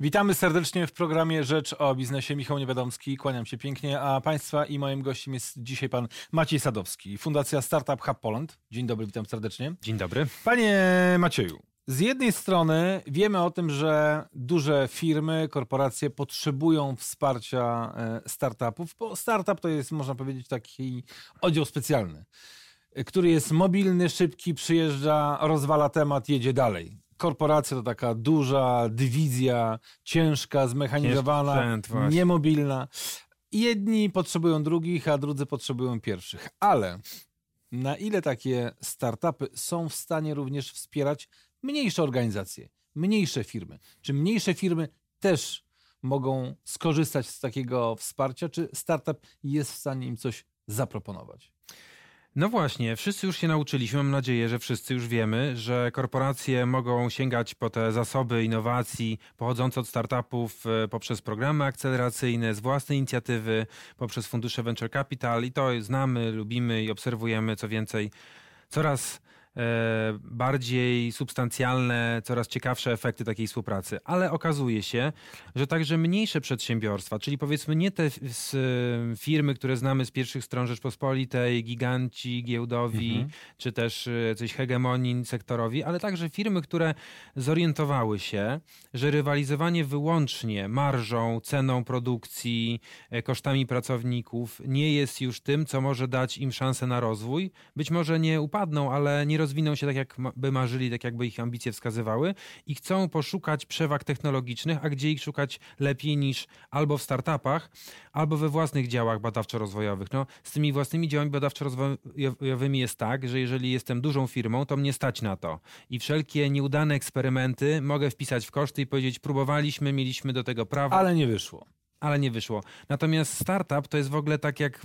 Witamy serdecznie w programie Rzecz o biznesie. Michał Niewiadomski, kłaniam się pięknie, a Państwa i moim gościem jest dzisiaj pan Maciej Sadowski, Fundacja Startup Hub Poland. Dzień dobry, witam serdecznie. Dzień dobry. Panie Macieju, z jednej strony wiemy o tym, że duże firmy, korporacje potrzebują wsparcia e, startupów, bo startup to jest, można powiedzieć, taki oddział specjalny, który jest mobilny, szybki, przyjeżdża, rozwala temat, jedzie dalej korporacja to taka duża dywizja, ciężka, zmechanizowana, sprzęt, niemobilna. Jedni potrzebują drugich, a drudzy potrzebują pierwszych. Ale na ile takie startupy są w stanie również wspierać mniejsze organizacje, mniejsze firmy? Czy mniejsze firmy też mogą skorzystać z takiego wsparcia? Czy startup jest w stanie im coś zaproponować? No właśnie, wszyscy już się nauczyliśmy, mam nadzieję, że wszyscy już wiemy, że korporacje mogą sięgać po te zasoby innowacji pochodzące od startupów e, poprzez programy akceleracyjne, z własnej inicjatywy, poprzez fundusze venture capital. I to znamy, lubimy i obserwujemy, co więcej, coraz bardziej substancjalne, coraz ciekawsze efekty takiej współpracy. Ale okazuje się, że także mniejsze przedsiębiorstwa, czyli powiedzmy nie te firmy, które znamy z pierwszych stron Rzeczpospolitej, giganci giełdowi, mhm. czy też e, coś hegemonii sektorowi, ale także firmy, które zorientowały się, że rywalizowanie wyłącznie marżą, ceną produkcji, e, kosztami pracowników nie jest już tym, co może dać im szansę na rozwój. Być może nie upadną, ale nie rozwiną się tak, jakby marzyli, tak jakby ich ambicje wskazywały i chcą poszukać przewag technologicznych, a gdzie ich szukać lepiej niż albo w startupach, albo we własnych działach badawczo-rozwojowych. No, z tymi własnymi działami badawczo-rozwojowymi jest tak, że jeżeli jestem dużą firmą, to mnie stać na to. I wszelkie nieudane eksperymenty mogę wpisać w koszty i powiedzieć, próbowaliśmy, mieliśmy do tego prawo. Ale nie wyszło ale nie wyszło. Natomiast startup to jest w ogóle tak, jak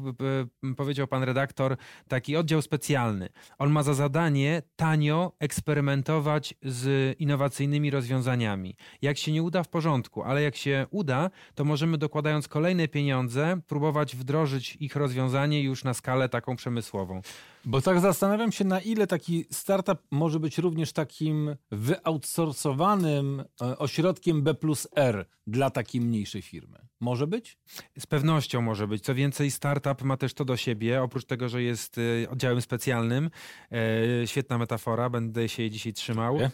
e, powiedział pan redaktor, taki oddział specjalny. On ma za zadanie tanio eksperymentować z innowacyjnymi rozwiązaniami. Jak się nie uda, w porządku, ale jak się uda, to możemy dokładając kolejne pieniądze próbować wdrożyć ich rozwiązanie już na skalę taką przemysłową. Bo tak zastanawiam się, na ile taki startup może być również takim wyoutsourcowanym e, ośrodkiem B plus R dla takiej mniejszej firmy. Może być? Z pewnością może być. Co więcej, startup ma też to do siebie, oprócz tego, że jest e, oddziałem specjalnym. E, świetna metafora, będę się jej dzisiaj trzymał. E,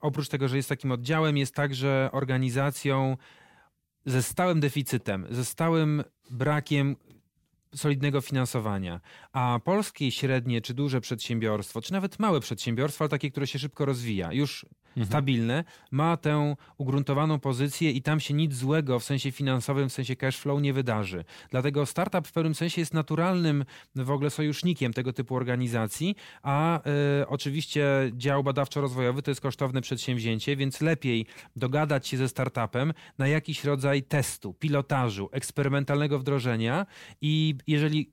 oprócz tego, że jest takim oddziałem, jest także organizacją ze stałym deficytem, ze stałym brakiem solidnego finansowania, a polskie średnie czy duże przedsiębiorstwo, czy nawet małe przedsiębiorstwo, ale takie, które się szybko rozwija, już mhm. stabilne, ma tę ugruntowaną pozycję i tam się nic złego w sensie finansowym, w sensie cash flow nie wydarzy. Dlatego startup w pewnym sensie jest naturalnym w ogóle sojusznikiem tego typu organizacji, a y, oczywiście dział badawczo-rozwojowy to jest kosztowne przedsięwzięcie, więc lepiej dogadać się ze startupem na jakiś rodzaj testu, pilotażu, eksperymentalnego wdrożenia i jeżeli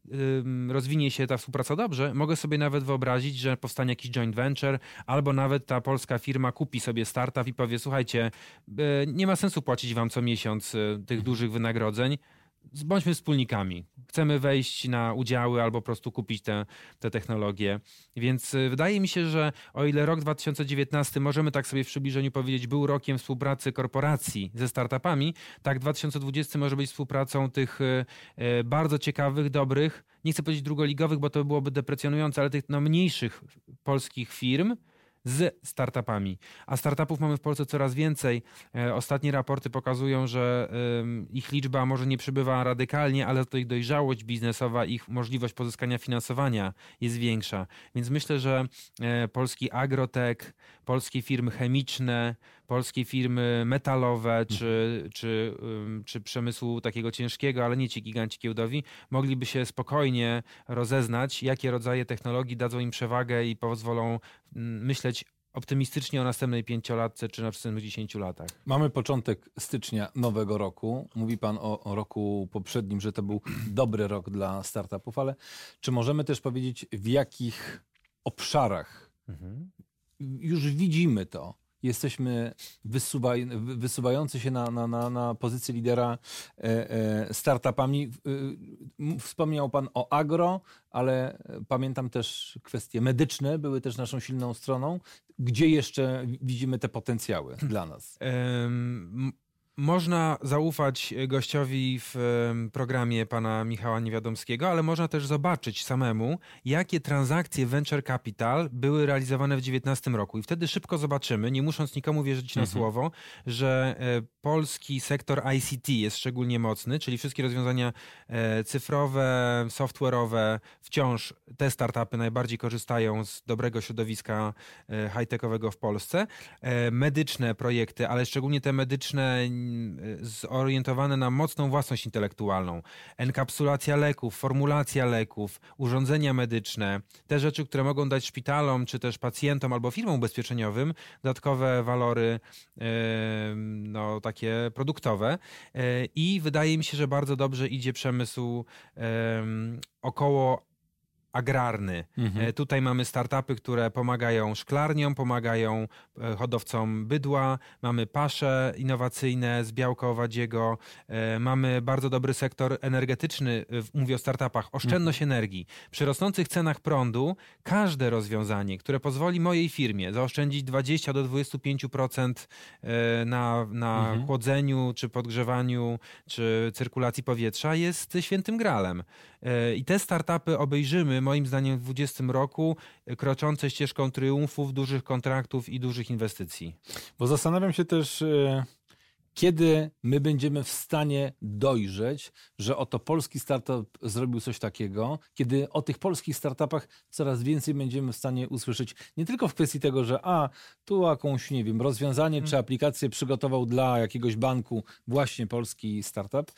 y, rozwinie się ta współpraca dobrze, mogę sobie nawet wyobrazić, że powstanie jakiś joint venture albo nawet ta polska firma kupi kupi sobie startup i powie, słuchajcie, e, nie ma sensu płacić wam co miesiąc e, tych dużych wynagrodzeń, bądźmy wspólnikami. Chcemy wejść na udziały albo po prostu kupić te, te technologie. Więc e, wydaje mi się, że o ile rok 2019 możemy tak sobie w przybliżeniu powiedzieć, był rokiem współpracy korporacji ze startupami, tak 2020 może być współpracą tych bardzo ciekawych, dobrych, nie chcę powiedzieć drugoligowych, bo to byłoby deprecjonujące, ale tych no, mniejszych polskich firm, z startupami. A startupów mamy w Polsce coraz więcej. E, ostatnie raporty pokazują, że ich liczba może nie przybywa radykalnie, ale to ich dojrzałość biznesowa, ich możliwość pozyskania finansowania jest większa. Więc myślę, że e, polski agrotech, polskie firmy chemiczne, polskie firmy metalowe czy, czy, czy przemysłu takiego ciężkiego, ale nie ci giganci giełdowi, mogliby się spokojnie rozeznać, jakie rodzaje technologii dadzą im przewagę i pozwolą myśleć optymistycznie o następnej pięciolatce czy na następnych dziesięciu latach? Mamy początek stycznia nowego roku. Mówi Pan o, o, roku poprzednim, że to był dobry rok dla startupów, ale czy możemy też powiedzieć, w jakich obszarach mhm. już widzimy to? Jesteśmy wysuwaj, wysuwający się na, na, na, na pozycję lidera e, e, startupami. E, wspomniał Pan o agro, ale pamiętam też kwestie medyczne były też naszą silną stroną. Gdzie jeszcze widzimy te potencjały dla nas? Można zaufać gościowi w programie pana Michała Niewiadomskiego, ale można też zobaczyć samemu, jakie transakcje venture capital były realizowane w 2019 roku. I wtedy szybko zobaczymy, nie musząc nikomu wierzyć na mhm. słowo, że e, polski sektor ICT jest szczególnie mocny, czyli wszystkie rozwiązania e, cyfrowe, software'owe, wciąż te startupy najbardziej korzystają z dobrego środowiska e, high-techowego w Polsce. Medyczne projekty, ale szczególnie te medyczne zorientowane na mocną własność intelektualną, enkapsulacja leków, formulacja leków, urządzenia medyczne, te rzeczy, które mogą dać szpitalom czy też pacjentom albo firmom ubezpieczeniowym dodatkowe walory no, takie produktowe. E, i wydaje mi się, że bardzo dobrze idzie przemysł około agrarny. Mhm. E, tutaj mamy startupy, które pomagają szklarniom, pomagają e, hodowcom bydła, mamy pasze innowacyjne z białka owadziego, e, mamy bardzo dobry sektor energetyczny, mówię o startupach, oszczędność mhm. energii. Przy rosnących cenach prądu każde rozwiązanie, które pozwoli mojej firmie zaoszczędzić 20 do 25% na, na mhm. chłodzeniu, czy podgrzewaniu, czy cyrkulacji powietrza jest świętym gralem. I te startupy obejrzymy moim zdaniem w 2020 roku e, kroczące ścieżką triumfów, dużych kontraktów i dużych inwestycji. Bo zastanawiam się też, e, kiedy my będziemy w stanie dojrzeć, że oto polski startup zrobił coś takiego, kiedy o tych polskich startupach coraz więcej będziemy w stanie usłyszeć, nie tylko w kwestii tego, że a, tu jakąś, nie wiem, rozwiązanie czy aplikację przygotował dla jakiegoś banku właśnie polski startup,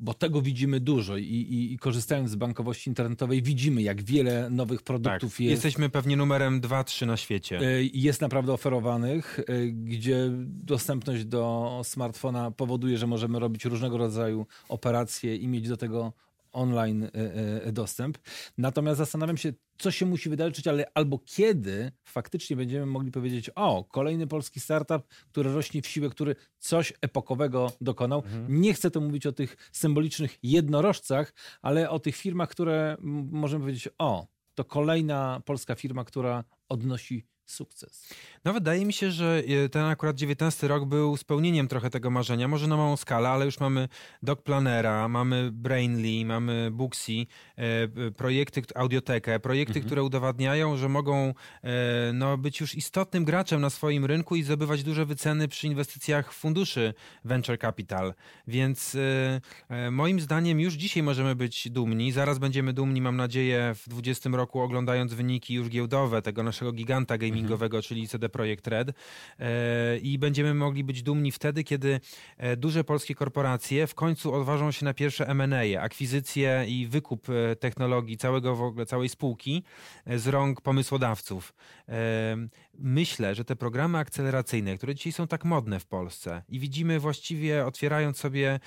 bo tego widzimy dużo i, i, i, korzystając z bankowości internetowej widzimy, jak wiele nowych produktów tak. jest. Jesteśmy pewnie numerem 2-3 na świecie. E, jest naprawdę oferowanych, e, gdzie dostępność do smartfona powoduje, że możemy robić różnego rodzaju operacje i mieć do tego online e, e, dostęp. Natomiast zastanawiam się, co się musi wydarzyć, ale albo kiedy faktycznie będziemy mogli powiedzieć, o, kolejny polski startup, który rośnie w siłę, który coś epokowego dokonał. Mhm. Nie chcę to mówić o tych symbolicznych jednorożcach, ale o tych firmach, które możemy powiedzieć, o, to kolejna polska firma, która odnosi sukces. No wydaje mi się, że e, ten akurat 19 rok był spełnieniem trochę tego marzenia, może na małą skalę, ale już mamy Doc Planera, mamy Brainly, mamy Booksy, e, projekty, audiotekę, projekty, mhm. które udowadniają, że mogą e, no, być już istotnym graczem na swoim rynku i zdobywać duże wyceny przy inwestycjach funduszy venture capital. Więc moim zdaniem już dzisiaj możemy być dumni. Zaraz będziemy dumni, mam nadzieję, w 20 roku oglądając wyniki już giełdowe tego naszego giganta gaming gamingowego, mhm. czyli CD Projekt Red. E, I będziemy mogli być dumni wtedy, kiedy e, duże polskie korporacje w końcu odważą się na pierwsze M&A, akwizycje i wykup e, technologii całego w ogóle, całej spółki z rąk pomysłodawców. Myślę, że te programy akceleracyjne, które dzisiaj są tak modne w Polsce i widzimy właściwie otwierając sobie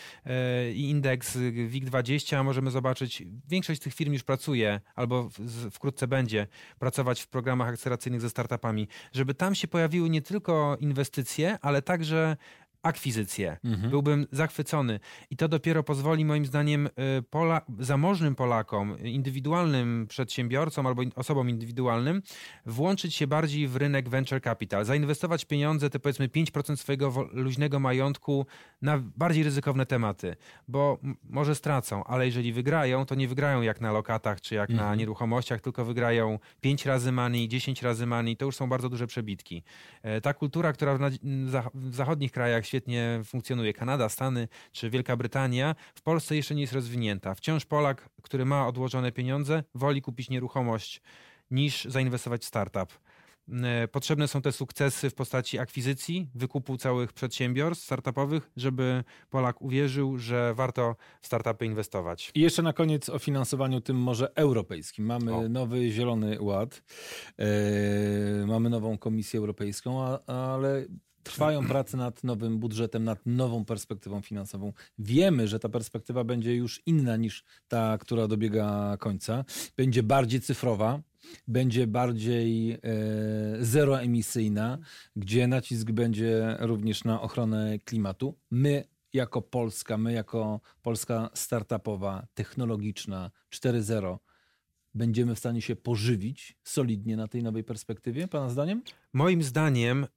indeks WIG20, możemy zobaczyć, większość z tych firm już pracuje albo wkrótce będzie pracować w programach akceleracyjnych ze startupami, żeby tam się pojawiły nie tylko inwestycje, ale także akwizycje. Mhm. Byłbym zachwycony. I to dopiero pozwoli moim zdaniem y, Pola, zamożnym Polakom, indywidualnym przedsiębiorcom albo osobom indywidualnym włączyć się bardziej w rynek venture capital, zainwestować pieniądze, te powiedzmy 5% swojego luźnego majątku na bardziej ryzykowne tematy, bo może stracą, ale jeżeli wygrają, to nie wygrają jak na lokatach czy jak mhm. na nieruchomościach, tylko wygrają 5 razy money, 10 razy money, to już są bardzo duże przebitki. E, ta kultura, która w zachodnich krajach świetnie funkcjonuje. Kanada, Stany czy Wielka Brytania. W Polsce jeszcze nie jest rozwinięta. Wciąż Polak, który ma odłożone pieniądze, woli kupić nieruchomość niż zainwestować w startup. E, potrzebne są te sukcesy w postaci akwizycji, wykupu całych przedsiębiorstw startupowych, żeby Polak uwierzył, że warto w startupy inwestować. I jeszcze na koniec o finansowaniu tym może europejskim. Mamy o. nowy Zielony Ład, yy, mamy nową Komisję Europejską, a, ale Trwają prace nad nowym budżetem, nad nową perspektywą finansową. Wiemy, że ta perspektywa będzie już inna niż ta, która dobiega końca. Będzie bardziej cyfrowa, będzie bardziej e, zeroemisyjna, gdzie nacisk będzie również na ochronę klimatu. My jako Polska, my jako Polska startupowa, technologiczna 4.0 będziemy w stanie się pożywić solidnie na tej nowej perspektywie, Pana zdaniem? Moim zdaniem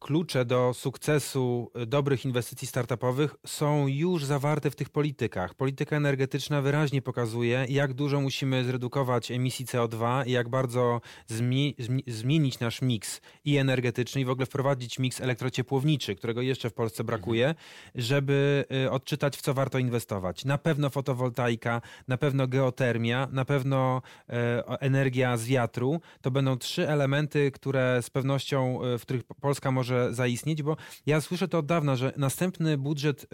klucze do sukcesu e, dobrych inwestycji startupowych są już zawarte w tych politykach. Polityka energetyczna wyraźnie pokazuje, jak dużo musimy zredukować emisji CO2 i jak bardzo zmi zmienić nasz miks i energetyczny i w ogóle wprowadzić miks elektrociepłowniczy, którego jeszcze w Polsce brakuje, żeby e, odczytać w co warto inwestować. Na pewno fotowoltaika, na pewno geotermia, na pewno e, energia z wiatru. To będą trzy elementy, które z pewnością, e, w których Polska może zaistnieć, bo ja słyszę to od dawna, że następny budżet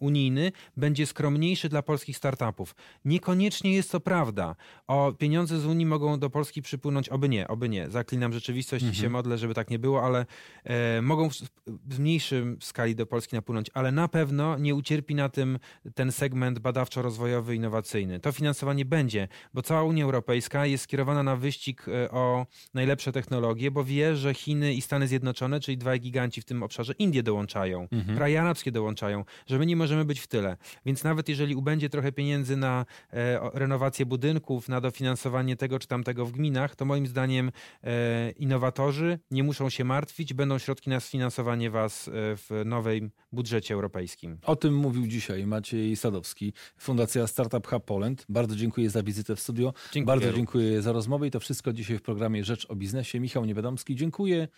unijny będzie skromniejszy dla polskich startupów. Niekoniecznie jest to prawda. O pieniądze z Unii mogą do Polski przypłynąć, oby nie, oby nie. Zaklinam rzeczywistość mhm. i się modlę, żeby tak nie było, ale e, mogą w, w mniejszym skali do Polski napłynąć, ale na pewno nie ucierpi na tym ten segment badawczo-rozwojowy, innowacyjny. To finansowanie będzie, bo cała Unia Europejska jest skierowana na wyścig e, o najlepsze technologie, bo wie, że Chiny i Stany Zjednoczone, czyli dwa giganci w tym obszarze, Indie dołączają, mhm. kraje arabskie dołączają, że my nie możemy być w tyle. Więc nawet jeżeli ubędzie trochę pieniędzy na e, renowację budynków, na dofinansowanie tego czy tamtego w gminach, to moim zdaniem e, innowatorzy nie muszą się martwić, będą środki na sfinansowanie was e, w nowym budżecie europejskim. O tym mówił dzisiaj Maciej Sadowski, Fundacja Startup Hub Poland. Bardzo dziękuję za wizytę w studio. Dziękuję. Bardzo dziękuję za rozmowę i to wszystko dzisiaj w programie Rzecz o Biznesie. Michał Niewiadomski, dziękuję